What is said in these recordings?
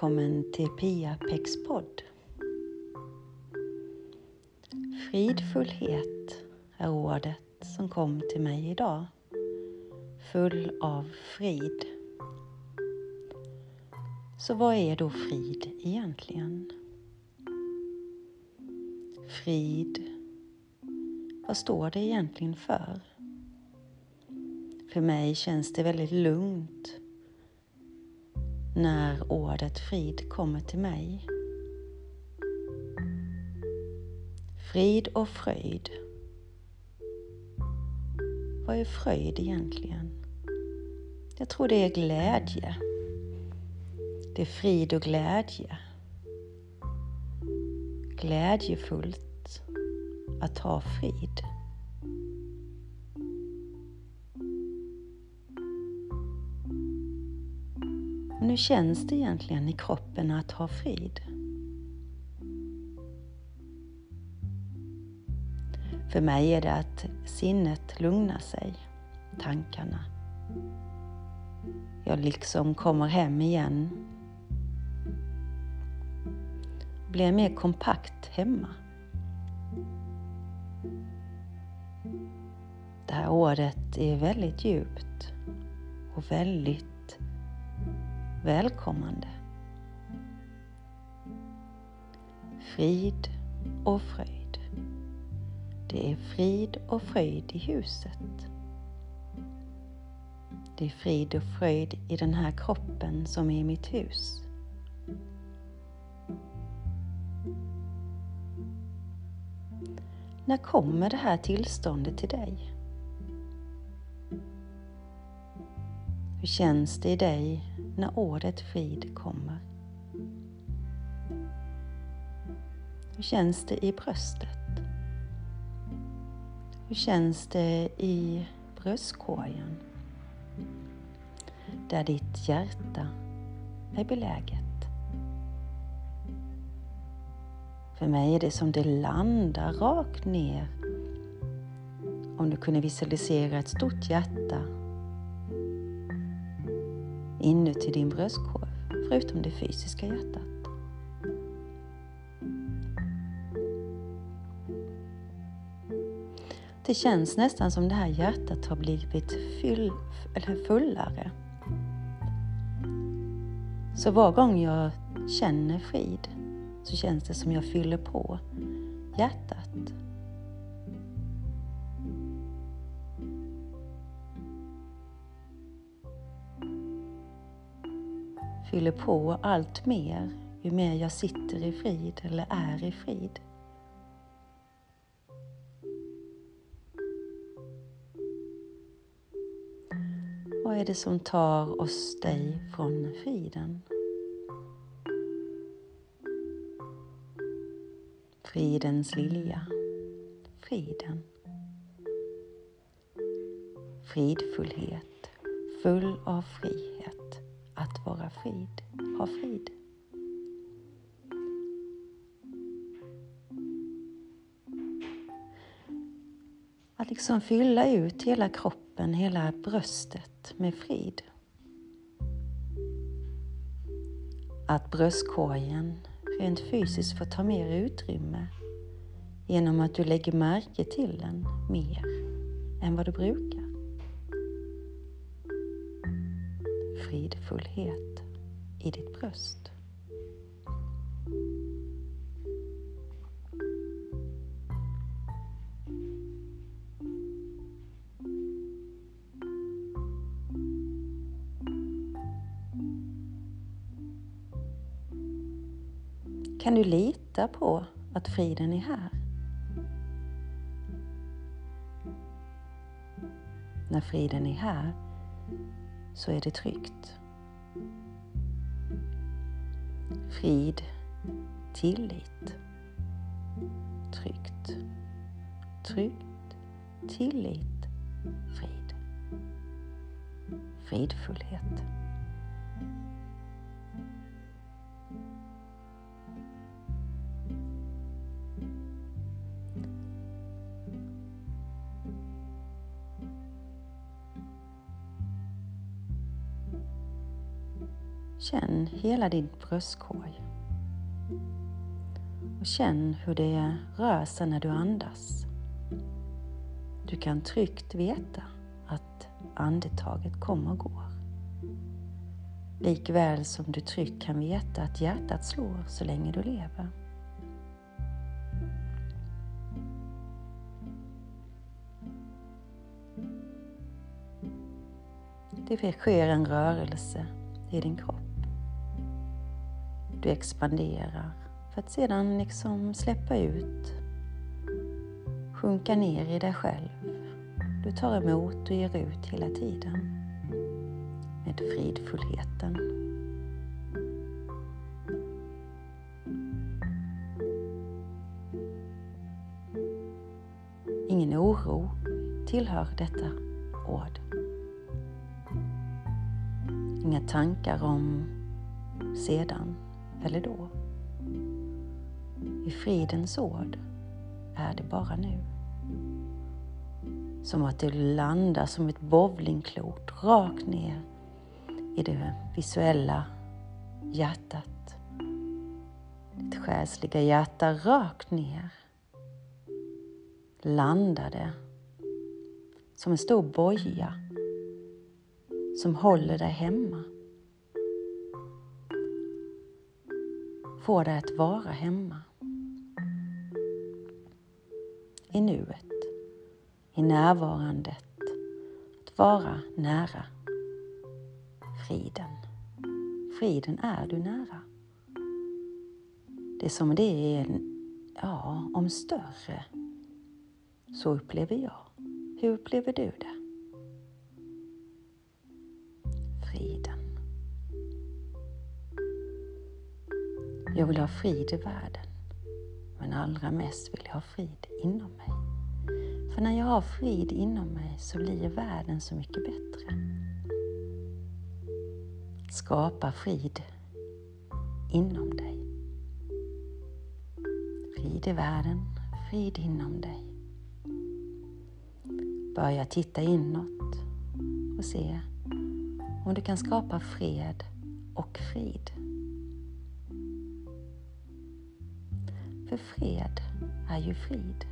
välkommen till Pia Pex podd. Fridfullhet är ordet som kom till mig idag. Full av frid. Så vad är då frid egentligen? Frid, vad står det egentligen för? För mig känns det väldigt lugnt när ordet frid kommer till mig. Frid och fröjd. Vad är fröjd egentligen? Jag tror det är glädje. Det är frid och glädje. Glädjefullt att ha frid. Men hur känns det egentligen i kroppen att ha frid? För mig är det att sinnet lugnar sig, tankarna. Jag liksom kommer hem igen. Blir mer kompakt hemma. Det här året är väldigt djupt och väldigt välkommande. Frid och fröjd. Det är frid och fröjd i huset. Det är frid och fröjd i den här kroppen som är mitt hus. När kommer det här tillståndet till dig? Hur känns det i dig när ordet frid kommer? Hur känns det i bröstet? Hur känns det i bröstkorgen? Där ditt hjärta är beläget. För mig är det som det landar rakt ner. Om du kunde visualisera ett stort hjärta inuti din bröstkorg, förutom det fysiska hjärtat. Det känns nästan som det här hjärtat har blivit fyll, eller fullare. Så var gång jag känner frid så känns det som jag fyller på hjärtat fyller på allt mer ju mer jag sitter i frid eller är i frid. Vad är det som tar oss dig från friden? Fridens vilja, friden. Fridfullhet, full av frihet vara frid, ha frid. Att liksom fylla ut hela kroppen, hela bröstet med frid. Att bröstkorgen rent fysiskt får ta mer utrymme genom att du lägger märke till den mer än vad du brukar. fridfullhet i ditt bröst. Kan du lita på att friden är här? När friden är här så är det tryggt. Frid, tillit, tryggt, tryggt, tillit, frid, fridfullhet. Känn hela din bröstkorg. Och känn hur det rör sig när du andas. Du kan tryggt veta att andetaget kommer och går. Likväl som du tryggt kan veta att hjärtat slår så länge du lever. Det sker en rörelse i din kropp. Du expanderar för att sedan liksom släppa ut, sjunka ner i dig själv. Du tar emot och ger ut hela tiden med fridfullheten. Ingen oro tillhör detta ord. Inga tankar om sedan eller då. I fridens ord är det bara nu. Som att du landar som ett bowlingklot rakt ner i det visuella hjärtat. Ditt själsliga hjärta rakt ner. Landade som en stor boja som håller dig hemma. Får dig att vara hemma. I nuet, i närvarandet, att vara nära friden. Friden är du nära. Det är som det är, ja, om större. Så upplever jag. Hur upplever du det? Jag vill ha frid i världen. Men allra mest vill jag ha frid inom mig. För när jag har frid inom mig så blir världen så mycket bättre. Skapa frid inom dig. Frid i världen, frid inom dig. Börja titta inåt och se om du kan skapa fred och frid. För fred är ju frid.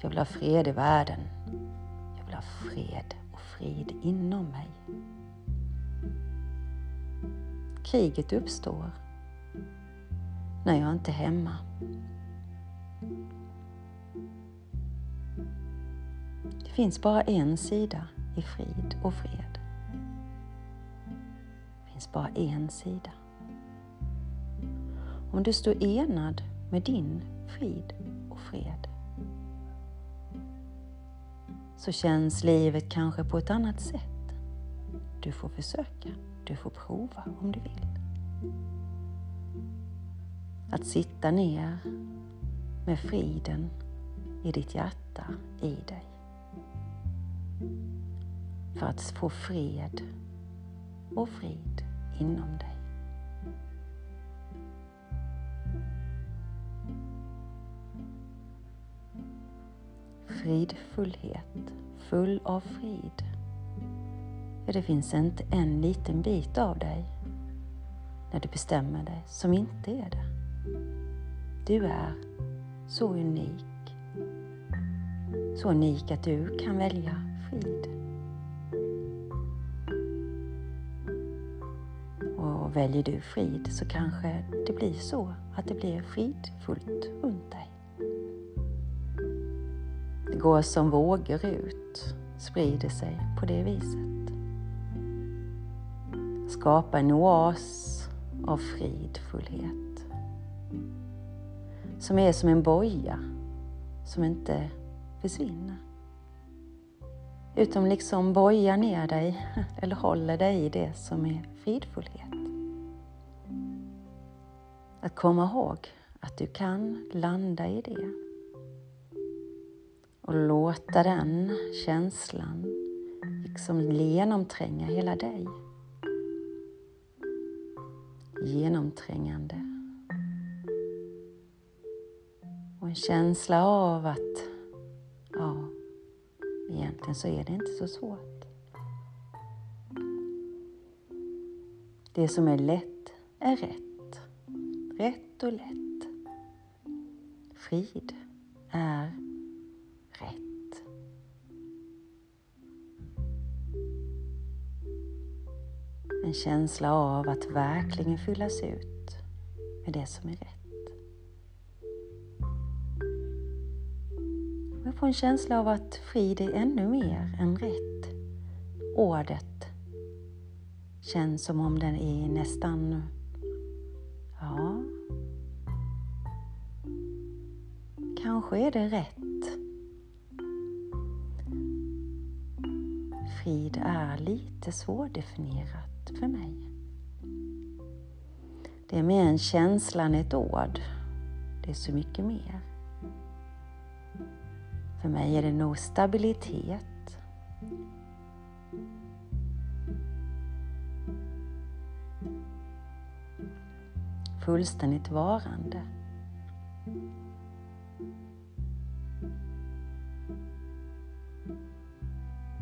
Jag vill ha fred i världen. Jag vill ha fred och frid inom mig. Kriget uppstår när jag inte är hemma. Det finns bara en sida i frid och fred. Det finns bara en sida. Om du står enad med din frid och fred så känns livet kanske på ett annat sätt. Du får försöka. Du får prova om du vill. Att sitta ner med friden i ditt hjärta, i dig. För att få fred och frid inom dig. Fridfullhet, full av frid för det finns inte en liten bit av dig när du bestämmer dig som inte är det. Du är så unik. Så unik att du kan välja frid. Och väljer du frid så kanske det blir så att det blir fridfullt runt dig. Det går som vågor ut, sprider sig på det viset skapa en oas av fridfullhet. Som är som en boja som inte försvinner. Utan liksom bojar ner dig eller håller dig i det som är fridfullhet. Att komma ihåg att du kan landa i det och låta den känslan liksom genomtränga hela dig genomträngande. Och en känsla av att, ja, egentligen så är det inte så svårt. Det som är lätt är rätt. Rätt och lätt. Frid är rätt. En känsla av att verkligen fyllas ut med det som är rätt. Jag får en känsla av att frid är ännu mer än rätt. Ordet känns som om den är nästan, ja, kanske är det rätt. Frid är lite svårdefinierat för mig. Det är mer en känsla än ett ord. Det är så mycket mer. För mig är det nog stabilitet. Fullständigt varande.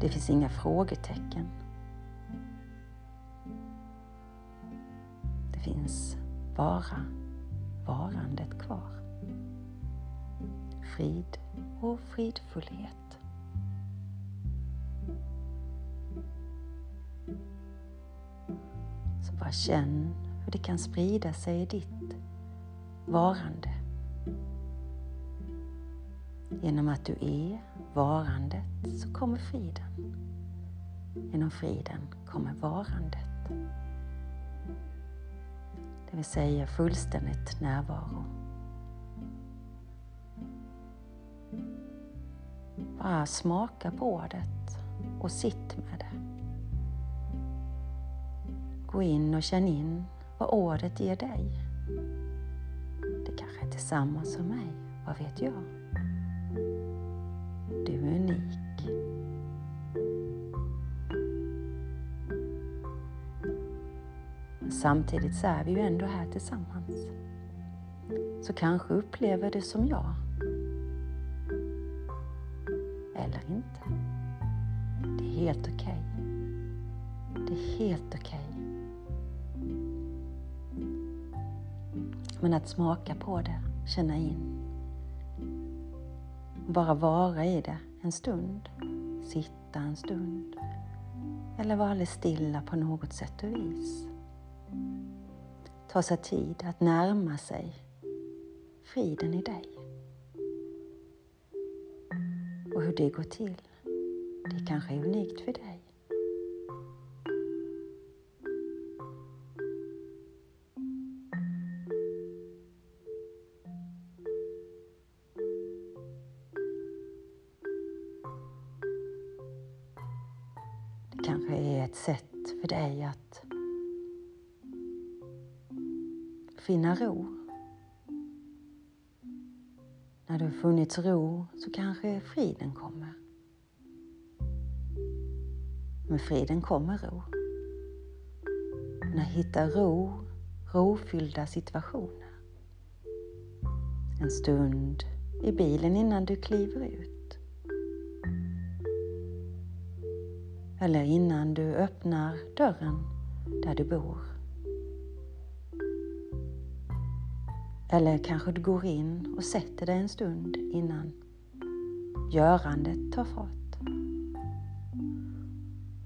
Det finns inga frågetecken. Det finns bara varandet kvar. Frid och fridfullhet. Så bara känn hur det kan sprida sig i ditt varande. Genom att du är varandet så kommer friden. Genom friden kommer varandet. Det vill säga fullständigt närvaro. Bara smaka på det och sitt med det. Gå in och känn in vad ordet ger dig. Det kanske är tillsammans som mig, vad vet jag? Du är unik. Samtidigt så är vi ju ändå här tillsammans. Så kanske upplever du som jag eller inte. Det är helt okej. Okay. Det är helt okej. Okay. Men att smaka på det, känna in. Bara vara i det en stund. Sitta en stund. Eller vara alldeles stilla på något sätt och vis. Ta sig tid att närma sig friden i dig. Och hur det går till, det kanske är unikt för dig. När ro så kanske friden kommer. Med friden kommer ro. Men att hitta ro, rofyllda situationer. En stund i bilen innan du kliver ut. Eller innan du öppnar dörren där du bor. Eller kanske du går in och sätter dig en stund innan görandet tar fart.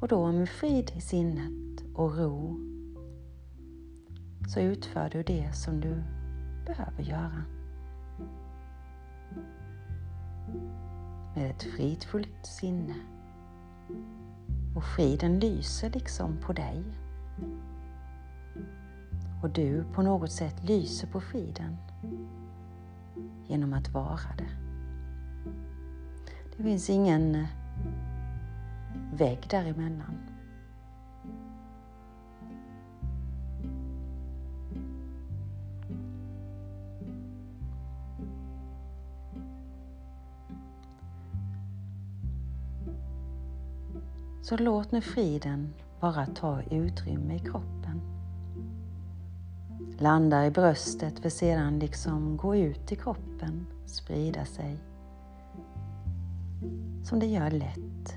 Och då med frid i sinnet och ro så utför du det som du behöver göra. Med ett fridfullt sinne. Och friden lyser liksom på dig och du på något sätt lyser på friden genom att vara det. Det finns ingen eh, vägg däremellan. Så låt nu friden bara ta utrymme i kroppen landar i bröstet för sedan liksom gå ut i kroppen, sprida sig. Som det gör lätt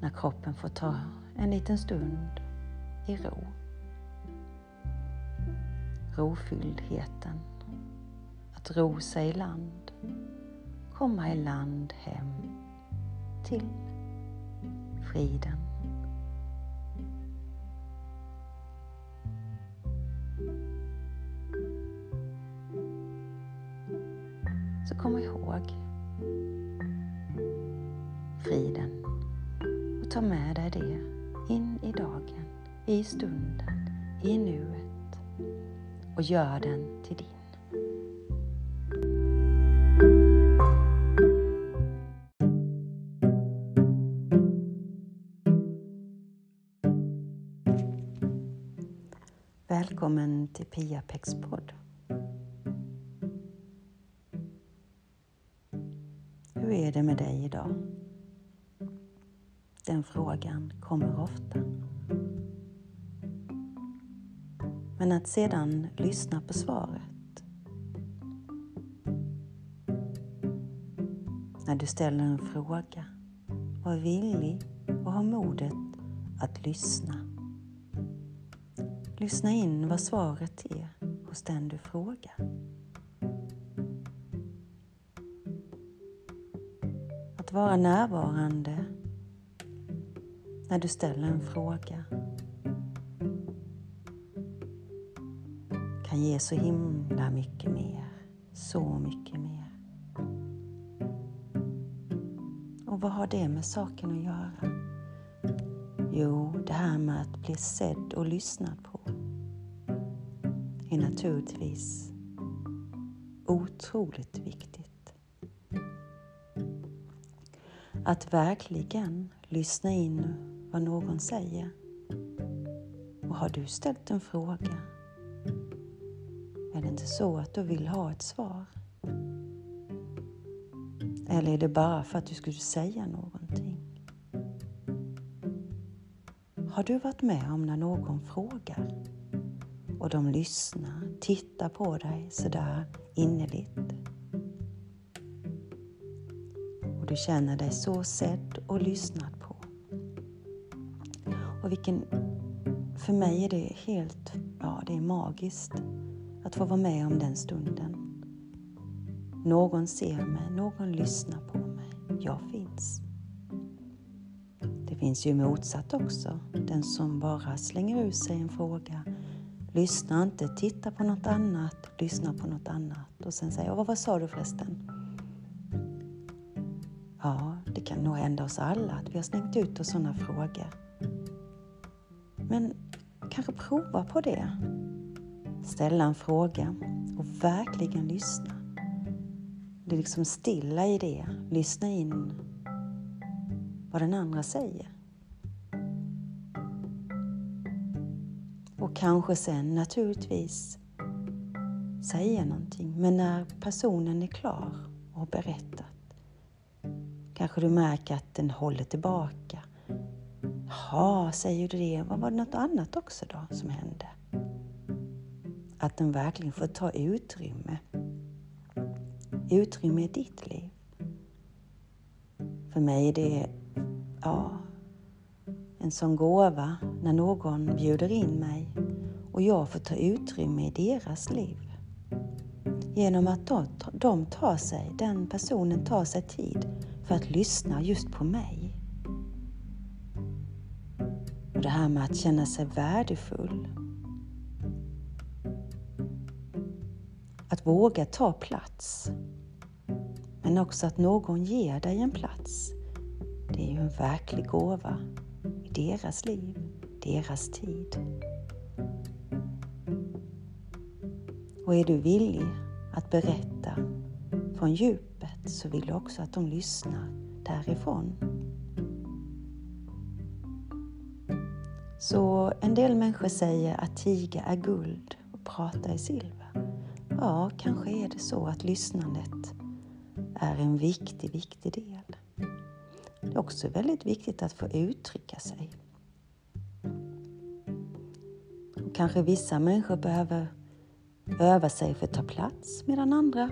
när kroppen får ta en liten stund i ro. rofylldheten. Att ro sig i land, komma i land hem till friden. Kom ihåg friden och ta med dig det in i dagen, i stunden, i nuet och gör den till din. Välkommen till Pia Pex podd. Är det med dig idag? Den frågan kommer ofta. Men att sedan lyssna på svaret. När du ställer en fråga, var villig och ha modet att lyssna. Lyssna in vad svaret är hos den du frågar. Att vara närvarande när du ställer en fråga kan ge så himla mycket mer, så mycket mer. Och vad har det med saken att göra? Jo, det här med att bli sedd och lyssnad på är naturligtvis otroligt viktigt. Att verkligen lyssna in vad någon säger. Och har du ställt en fråga är det inte så att du vill ha ett svar? Eller är det bara för att du skulle säga någonting? Har du varit med om när någon frågar och de lyssnar, tittar på dig sådär innerligt du känner dig så sedd och lyssnad på? Och vilken, för mig är det helt, ja det är magiskt att få vara med om den stunden. Någon ser mig, någon lyssnar på mig. Jag finns. Det finns ju motsatt också. Den som bara slänger ur sig en fråga, lyssnar inte, tittar på något annat, lyssnar på något annat och sen säger jag, vad sa du förresten? Ja, det kan nog hända oss alla att vi har slängt ut oss sådana frågor. Men kanske prova på det. Ställa en fråga och verkligen lyssna. Bli liksom stilla i det. Lyssna in vad den andra säger. Och kanske sen naturligtvis säga någonting. Men när personen är klar och berättar berättat kanske du märker att den håller tillbaka Jaha, säger du det? Vad var det något annat också då som hände? Att den verkligen får ta utrymme. Utrymme i ditt liv. För mig är det, ja, en sån gåva när någon bjuder in mig och jag får ta utrymme i deras liv. Genom att de tar sig, den personen tar sig tid för att lyssna just på mig. Och det här med att känna sig värdefull. Att våga ta plats. Men också att någon ger dig en plats. Det är ju en verklig gåva i deras liv, deras tid. Och är du villig att berätta från sätt så vill du också att de lyssnar därifrån. Så en del människor säger att tiga är guld och prata är silver. Ja, kanske är det så att lyssnandet är en viktig, viktig del. Det är också väldigt viktigt att få uttrycka sig. Och kanske vissa människor behöver öva sig för att ta plats medan andra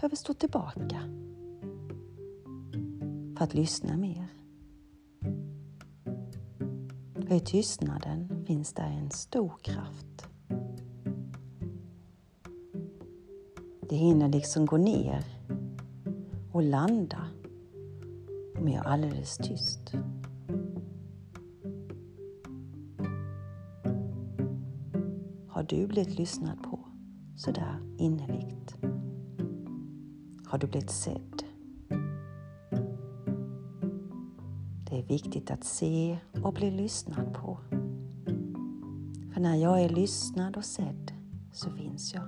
behöver stå tillbaka för att lyssna mer. Och i tystnaden finns där en stor kraft. Det hinner liksom gå ner och landa om jag är alldeles tyst. Har du blivit lyssnad på sådär innerligt? Har du blivit sedd? Det är viktigt att se och bli lyssnad på. För när jag är lyssnad och sedd så finns jag.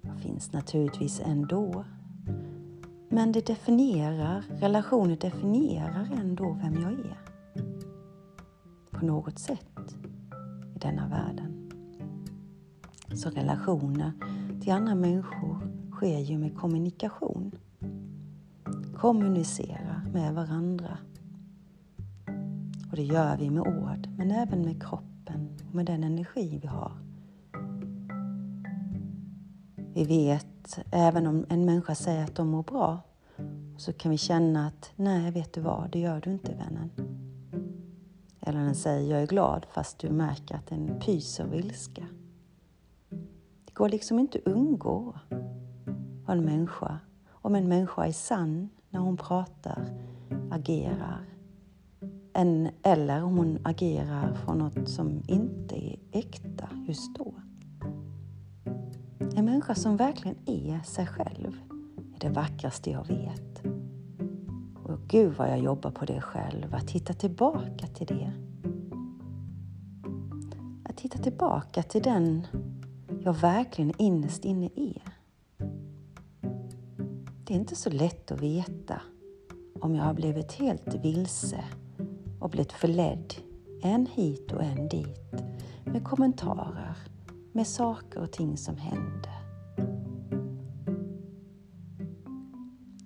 Jag finns naturligtvis ändå. Men det definierar, relationer definierar ändå vem jag är. På något sätt i denna världen. Så relationer till andra människor sker ju med kommunikation. Kommunicera med varandra. Och det gör vi med ord, men även med kroppen och med den energi vi har. Vi vet, även om en människa säger att de mår bra, så kan vi känna att nej, vet du vad, det gör du inte vännen. Eller den säger jag är glad fast du märker att den pyser av ilska. Det går liksom inte att undgå vad en människa, om en människa är sann när hon pratar, agerar, en, eller om hon agerar från något som inte är äkta just då. En människa som verkligen är sig själv är det vackraste jag vet. Och gud vad jag jobbar på det själv, att hitta tillbaka till det. Att hitta tillbaka till den jag verkligen innerst inne är. Det är inte så lätt att veta om jag har blivit helt vilse och blivit förledd en hit och en dit med kommentarer, med saker och ting som händer.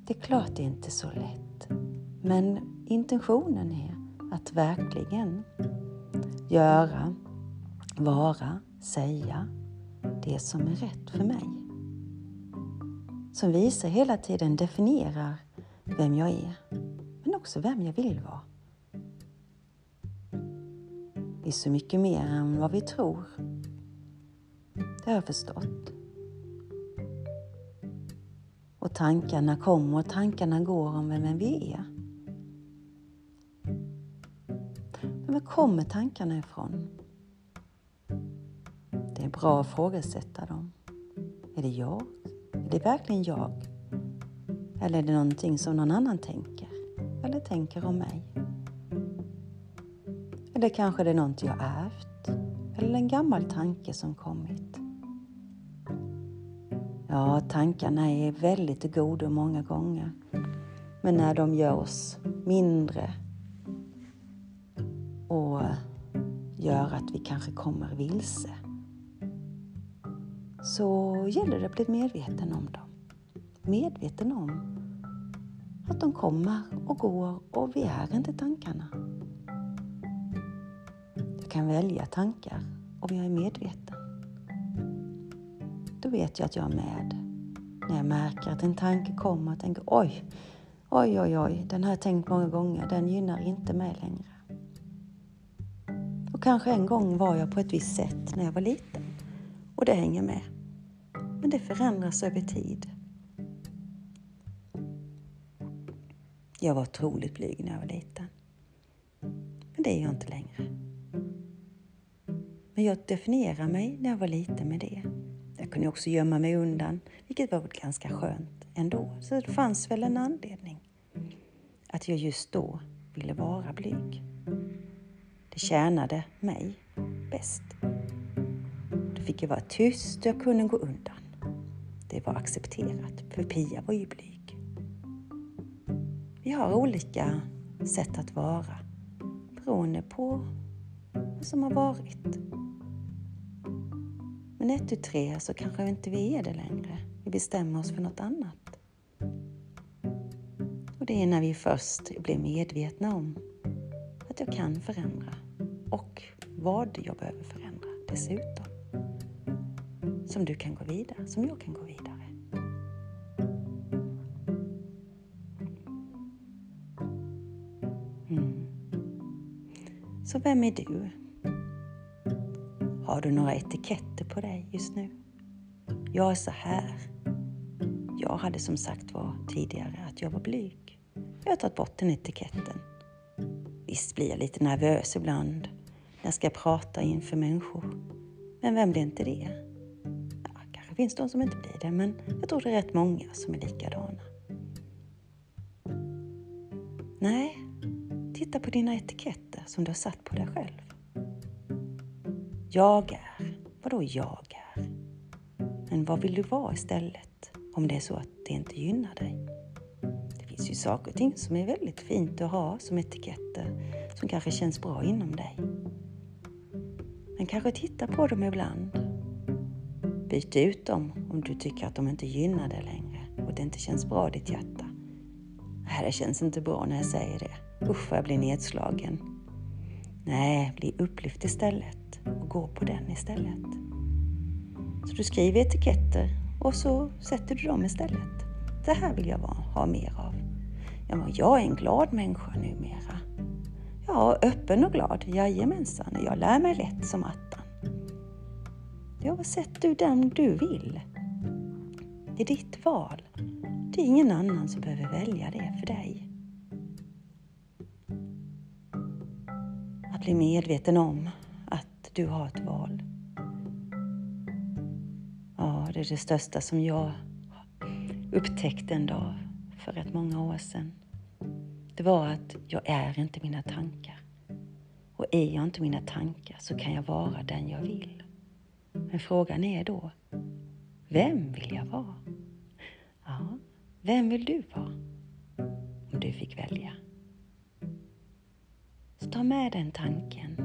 Det är klart det är inte så lätt, men intentionen är att verkligen göra, vara, säga det som är rätt för mig. Som visar hela tiden, definierar vem jag är, men också vem jag vill vara. Vi är så mycket mer än vad vi tror. Det har jag förstått. Och tankarna kommer och tankarna går om vem vi är. Men var kommer tankarna ifrån? Det är bra att ifrågasätta dem. Är det jag? Är det verkligen jag? Eller är det någonting som någon annan tänker? Eller tänker om mig? Eller kanske det är något jag ärvt? Eller en gammal tanke som kommit? Ja, tankarna är väldigt goda många gånger. Men när de gör oss mindre och gör att vi kanske kommer vilse så gäller det att bli medveten om dem. Medveten om att de kommer och går och vi är inte tankarna. Jag kan välja tankar om jag är medveten. Då vet jag att jag är med. När jag märker att en tanke kommer och tänker oj, oj, oj, oj, den har jag tänkt många gånger, den gynnar inte mig längre. Och kanske en gång var jag på ett visst sätt när jag var liten och det hänger med. Men det förändras över tid. Jag var otroligt blyg när jag var liten. Men det är jag inte längre. Men jag definierar mig när jag var liten med det. Jag kunde också gömma mig undan, vilket var ganska skönt ändå. Så det fanns väl en anledning att jag just då ville vara blyg. Det tjänade mig bäst. Då fick jag vara tyst och jag kunde gå undan. Det var accepterat, för Pia var ju blyg. Vi har olika sätt att vara beroende på vad som har varit. Men ett, tu, tre så kanske inte vi är det längre. Vi bestämmer oss för något annat. Och det är när vi först blir medvetna om att jag kan förändra och vad jag behöver förändra dessutom. Som du kan gå vidare, som jag kan gå Så vem är du? Har du några etiketter på dig just nu? jag är så här. Jag hade som sagt var tidigare att jag var blyg. Jag har tagit bort den etiketten. Visst blir jag lite nervös ibland när jag ska prata inför människor. Men vem blir inte det? Ja, kanske finns de som inte blir det, men jag tror det är rätt många som är likadana. Nej, titta på dina etiketter som du har satt på dig själv. Jag är. Vadå jag är? Men vad vill du vara istället om det är så att det inte gynnar dig? Det finns ju saker och ting som är väldigt fint att ha som etiketter som kanske känns bra inom dig. Men kanske titta på dem ibland. Byt ut dem om du tycker att de inte gynnar dig längre och det inte känns bra i ditt hjärta. Nej, det känns inte bra när jag säger det. Usch vad jag blir nedslagen. Nej, bli upplyft istället och gå på den istället. Så du skriver etiketter och så sätter du dem istället. Det här vill jag ha mer av. Ja, men jag är en glad människa numera. Ja, öppen och glad, jajamensan. Jag lär mig lätt som attan. Ja, sätt du den du vill. Det är ditt val. Det är ingen annan som behöver välja det för dig. Bli medveten om att du har ett val. Ja, det är det största som jag upptäckte en dag för rätt många år sedan. Det var att jag är inte mina tankar. Och är jag inte mina tankar så kan jag vara den jag vill. Men frågan är då, vem vill jag vara? Ja, vem vill du vara? Om du fick välja. Ta med den tanken.